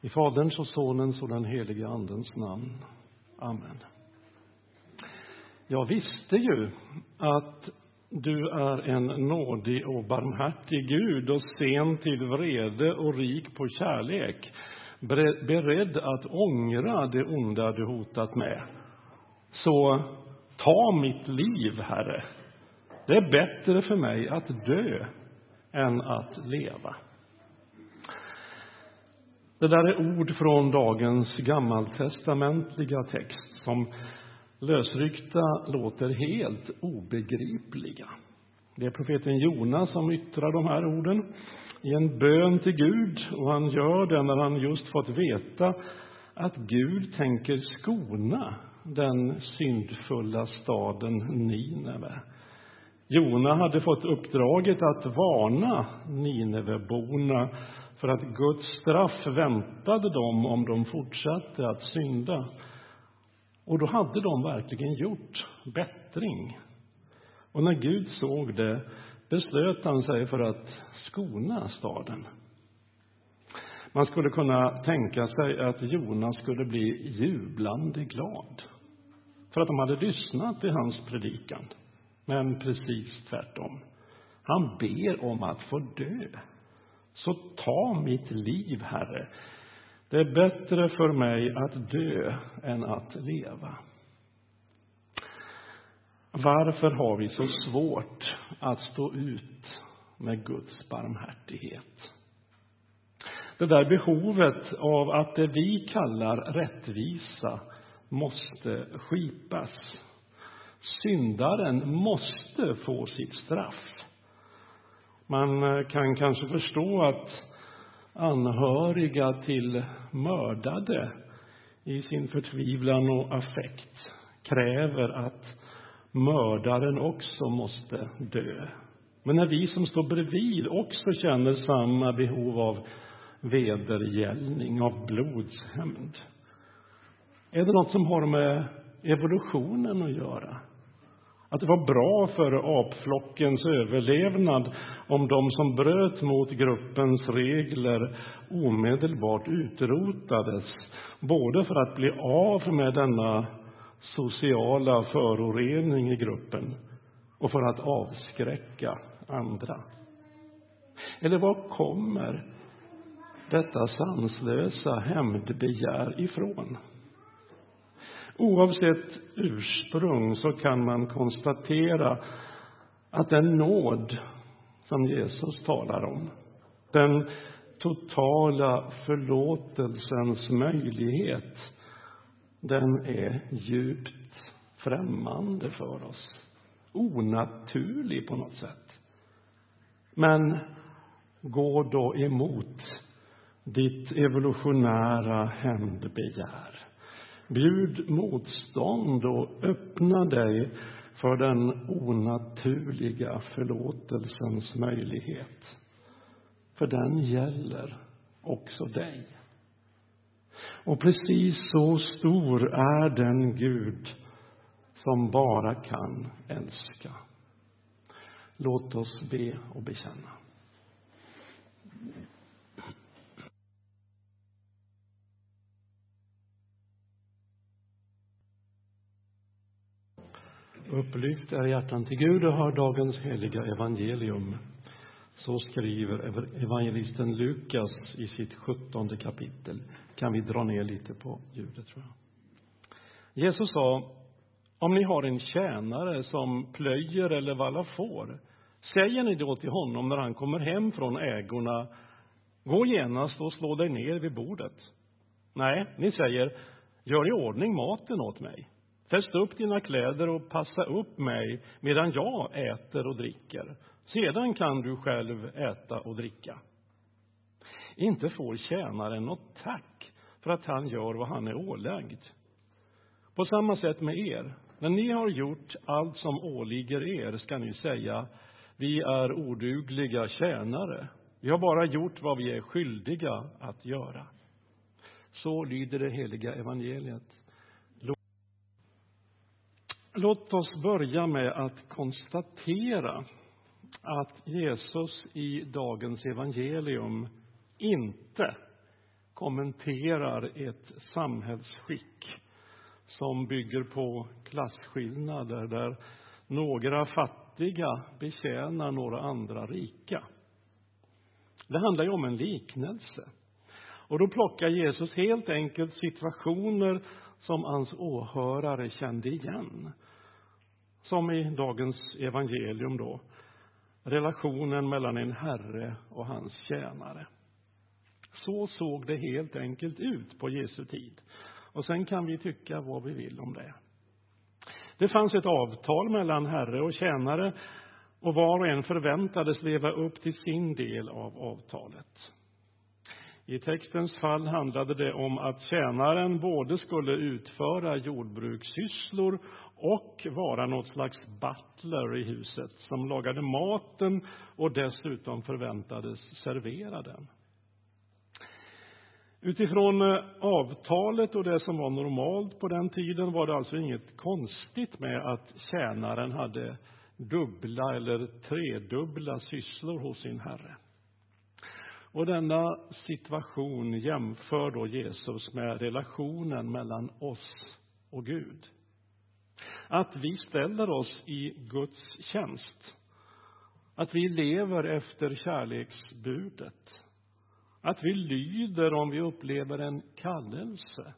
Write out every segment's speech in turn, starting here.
I Faderns och Sonens och den helige Andens namn. Amen. Jag visste ju att du är en nådig och barmhärtig Gud och sen till vrede och rik på kärlek, beredd att ångra det onda du hotat med. Så ta mitt liv, Herre. Det är bättre för mig att dö än att leva. Det där är ord från dagens gammaltestamentliga text som lösryckta låter helt obegripliga. Det är profeten Jona som yttrar de här orden i en bön till Gud och han gör det när han just fått veta att Gud tänker skona den syndfulla staden Nineve. Jona hade fått uppdraget att varna Nineveborna för att Guds straff väntade dem om de fortsatte att synda. Och då hade de verkligen gjort bättring. Och när Gud såg det beslöt han sig för att skona staden. Man skulle kunna tänka sig att Jonas skulle bli jublande glad för att de hade lyssnat till hans predikan. Men precis tvärtom. Han ber om att få dö. Så ta mitt liv, Herre. Det är bättre för mig att dö än att leva. Varför har vi så svårt att stå ut med Guds barmhärtighet? Det där behovet av att det vi kallar rättvisa måste skipas. Syndaren måste få sitt straff. Man eh, kan kanske förstå att anhöriga till mördade i sin förtvivlan och affekt kräver att mördaren också måste dö. Men när vi som står bredvid också känner samma behov av vedergällning, av blodshämnd. Är det något som har med evolutionen att göra? Att det var bra för apflockens överlevnad om de som bröt mot gruppens regler omedelbart utrotades, både för att bli av med denna sociala förorening i gruppen och för att avskräcka andra. Eller var kommer detta sanslösa hämndbegär ifrån? Oavsett ursprung så kan man konstatera att den nåd som Jesus talar om, den totala förlåtelsens möjlighet, den är djupt främmande för oss. Onaturlig på något sätt. Men gå då emot ditt evolutionära hämndbegär. Bjud motstånd och öppna dig för den onaturliga förlåtelsens möjlighet. För den gäller också dig. Och precis så stor är den Gud som bara kan älska. Låt oss be och bekänna. Upplyft är hjärtan till Gud och hör dagens heliga evangelium. Så skriver evangelisten Lukas i sitt sjuttonde kapitel. Kan vi dra ner lite på ljudet, tror jag. Jesus sa, om ni har en tjänare som plöjer eller vallar får, säger ni då till honom när han kommer hem från ägorna, gå genast och slå dig ner vid bordet. Nej, ni säger, gör i ordning maten åt mig. Fäst upp dina kläder och passa upp mig medan jag äter och dricker. Sedan kan du själv äta och dricka. Inte får tjänaren något tack för att han gör vad han är ålagd. På samma sätt med er. När ni har gjort allt som åligger er ska ni säga, vi är odugliga tjänare. Vi har bara gjort vad vi är skyldiga att göra. Så lyder det heliga evangeliet. Låt oss börja med att konstatera att Jesus i dagens evangelium inte kommenterar ett samhällsskick som bygger på klasskillnader där några fattiga betjänar några andra rika. Det handlar ju om en liknelse. Och då plockar Jesus helt enkelt situationer som hans åhörare kände igen. Som i dagens evangelium då, relationen mellan en herre och hans tjänare. Så såg det helt enkelt ut på Jesu tid. Och sen kan vi tycka vad vi vill om det. Det fanns ett avtal mellan herre och tjänare och var och en förväntades leva upp till sin del av avtalet. I textens fall handlade det om att tjänaren både skulle utföra jordbrukssysslor och vara något slags butler i huset som lagade maten och dessutom förväntades servera den. Utifrån eh, avtalet och det som var normalt på den tiden var det alltså inget konstigt med att tjänaren hade dubbla eller tredubbla sysslor hos sin herre. Och denna situation jämför då Jesus med relationen mellan oss och Gud. Att vi ställer oss i Guds tjänst. Att vi lever efter kärleksbudet. Att vi lyder om vi upplever en kallelse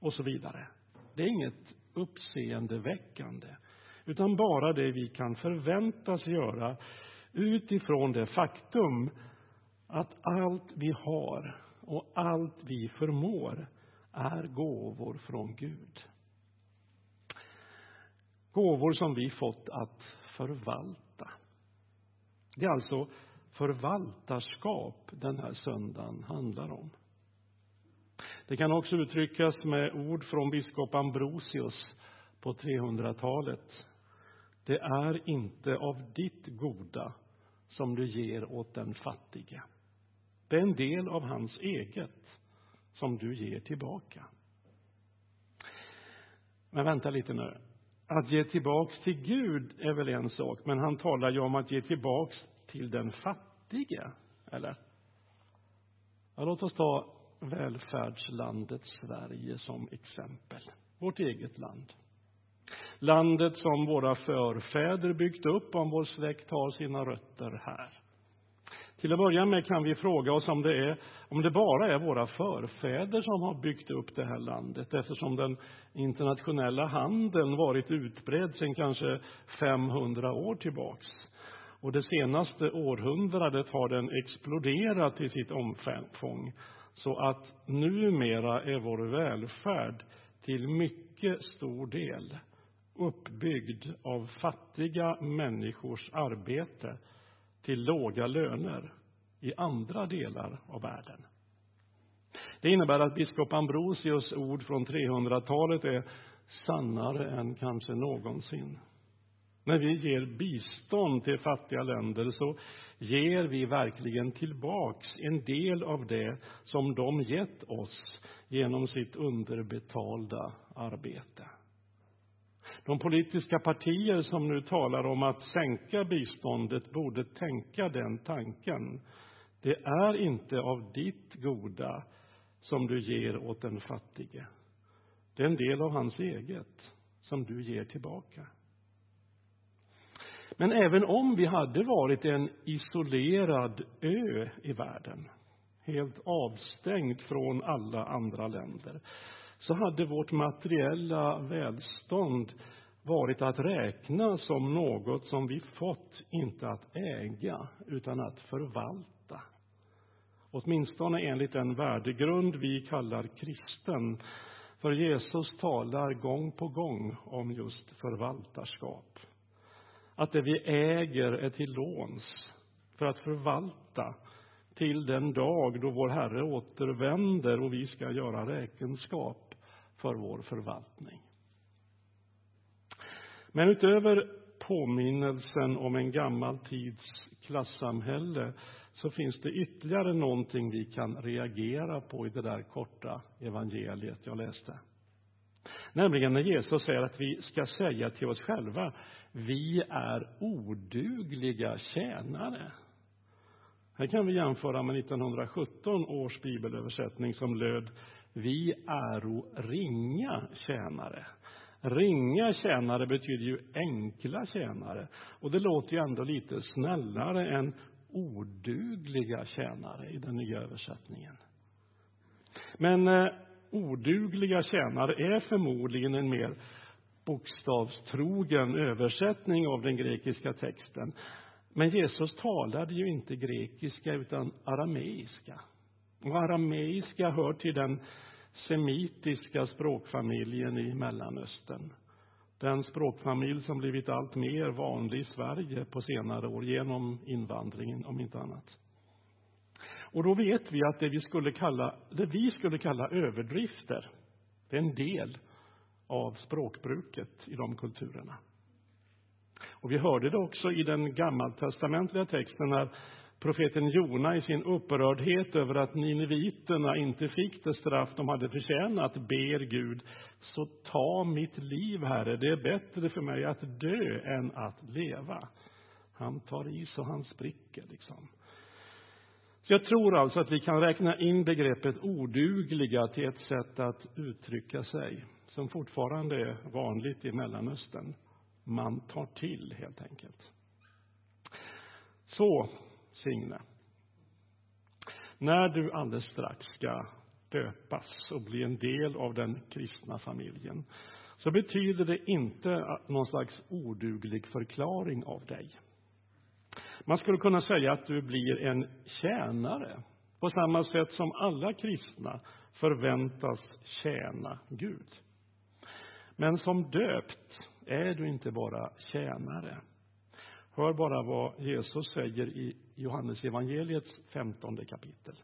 och så vidare. Det är inget uppseendeväckande, utan bara det vi kan förväntas göra utifrån det faktum att allt vi har och allt vi förmår är gåvor från Gud. Gåvor som vi fått att förvalta. Det är alltså förvaltarskap den här söndagen handlar om. Det kan också uttryckas med ord från biskop Ambrosius på 300-talet. Det är inte av ditt goda som du ger åt den fattige. Det är en del av hans eget som du ger tillbaka. Men vänta lite nu. Att ge tillbaks till Gud är väl en sak, men han talar ju om att ge tillbaks till den fattige, eller? Ja, låt oss ta välfärdslandet Sverige som exempel. Vårt eget land. Landet som våra förfäder byggt upp om vår släkt har sina rötter här. Till att börja med kan vi fråga oss om det, är, om det bara är våra förfäder som har byggt upp det här landet eftersom den internationella handeln varit utbredd sedan kanske 500 år tillbaks. Och det senaste århundradet har den exploderat i sitt omfång så att numera är vår välfärd till mycket stor del uppbyggd av fattiga människors arbete till låga löner i andra delar av världen. Det innebär att biskop Ambrosius ord från 300-talet är sannare än kanske någonsin. När vi ger bistånd till fattiga länder så ger vi verkligen tillbaks en del av det som de gett oss genom sitt underbetalda arbete. De politiska partier som nu talar om att sänka biståndet borde tänka den tanken. Det är inte av ditt goda som du ger åt den fattige. Det är en del av hans eget som du ger tillbaka. Men även om vi hade varit en isolerad ö i världen, helt avstängd från alla andra länder, så hade vårt materiella välstånd varit att räkna som något som vi fått, inte att äga, utan att förvalta. Åtminstone enligt den värdegrund vi kallar kristen. För Jesus talar gång på gång om just förvaltarskap. Att det vi äger är till låns för att förvalta till den dag då vår Herre återvänder och vi ska göra räkenskap för vår förvaltning. Men utöver påminnelsen om en gammal tids klassamhälle så finns det ytterligare någonting vi kan reagera på i det där korta evangeliet jag läste. Nämligen när Jesus säger att vi ska säga till oss själva, vi är odugliga tjänare. Här kan vi jämföra med 1917 års bibelöversättning som löd vi äro ringa tjänare. Ringa tjänare betyder ju enkla tjänare. Och det låter ju ändå lite snällare än odugliga tjänare i den nya översättningen. Men eh, odugliga tjänare är förmodligen en mer bokstavstrogen översättning av den grekiska texten. Men Jesus talade ju inte grekiska utan arameiska. Och arameiska hör till den semitiska språkfamiljen i Mellanöstern. Den språkfamilj som blivit allt mer vanlig i Sverige på senare år genom invandringen, om inte annat. Och då vet vi att det vi skulle kalla, det vi skulle kalla överdrifter, det är en del av språkbruket i de kulturerna. Och vi hörde det också i den gammaltestamentliga texten när profeten Jona i sin upprördhet över att nineviterna inte fick det straff de hade förtjänat ber Gud, så ta mitt liv, Herre, det är bättre för mig att dö än att leva. Han tar i så han spricker, liksom. Så jag tror alltså att vi kan räkna in begreppet odugliga till ett sätt att uttrycka sig som fortfarande är vanligt i Mellanöstern. Man tar till, helt enkelt. Så, Signe. När du alldeles strax ska döpas och bli en del av den kristna familjen så betyder det inte någon slags oduglig förklaring av dig. Man skulle kunna säga att du blir en tjänare på samma sätt som alla kristna förväntas tjäna Gud. Men som döpt är du inte bara tjänare. Hör bara vad Jesus säger i Johannes evangeliets femtonde kapitel.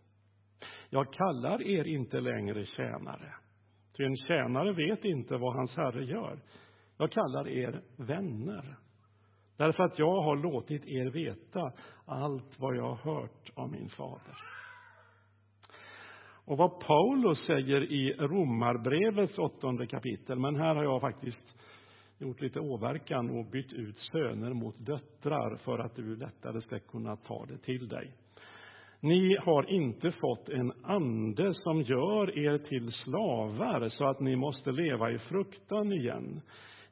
Jag kallar er inte längre tjänare, ty en tjänare vet inte vad hans herre gör. Jag kallar er vänner, därför att jag har låtit er veta allt vad jag har hört av min fader. Och vad Paulus säger i Romarbrevets åttonde kapitel, men här har jag faktiskt gjort lite åverkan och bytt ut söner mot döttrar för att du lättare ska kunna ta det till dig. Ni har inte fått en ande som gör er till slavar så att ni måste leva i fruktan igen.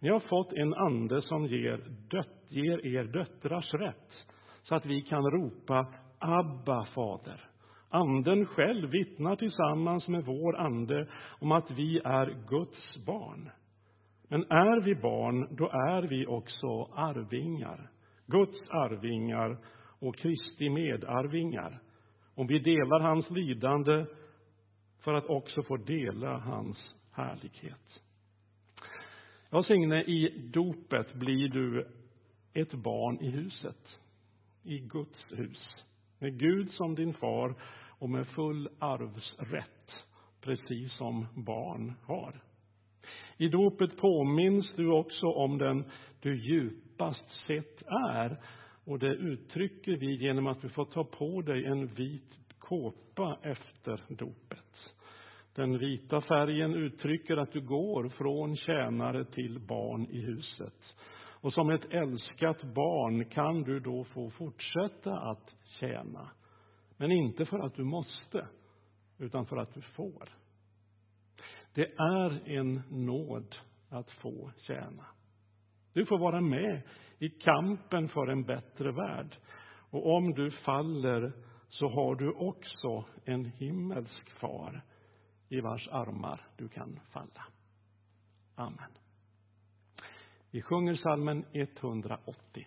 Ni har fått en ande som ger, dött, ger er döttrars rätt så att vi kan ropa Abba, Fader. Anden själv vittnar tillsammans med vår ande om att vi är Guds barn. Men är vi barn, då är vi också arvingar. Guds arvingar och Kristi medarvingar. Om vi delar hans lidande för att också få dela hans härlighet. Ja, Signe, i dopet blir du ett barn i huset, i Guds hus, med Gud som din far och med full arvsrätt, precis som barn har. I dopet påminns du också om den du djupast sett är. Och det uttrycker vi genom att du får ta på dig en vit kåpa efter dopet. Den vita färgen uttrycker att du går från tjänare till barn i huset. Och som ett älskat barn kan du då få fortsätta att tjäna. Men inte för att du måste, utan för att du får. Det är en nåd att få tjäna. Du får vara med i kampen för en bättre värld. Och om du faller så har du också en himmelsk far i vars armar du kan falla. Amen. Vi sjunger salmen 180.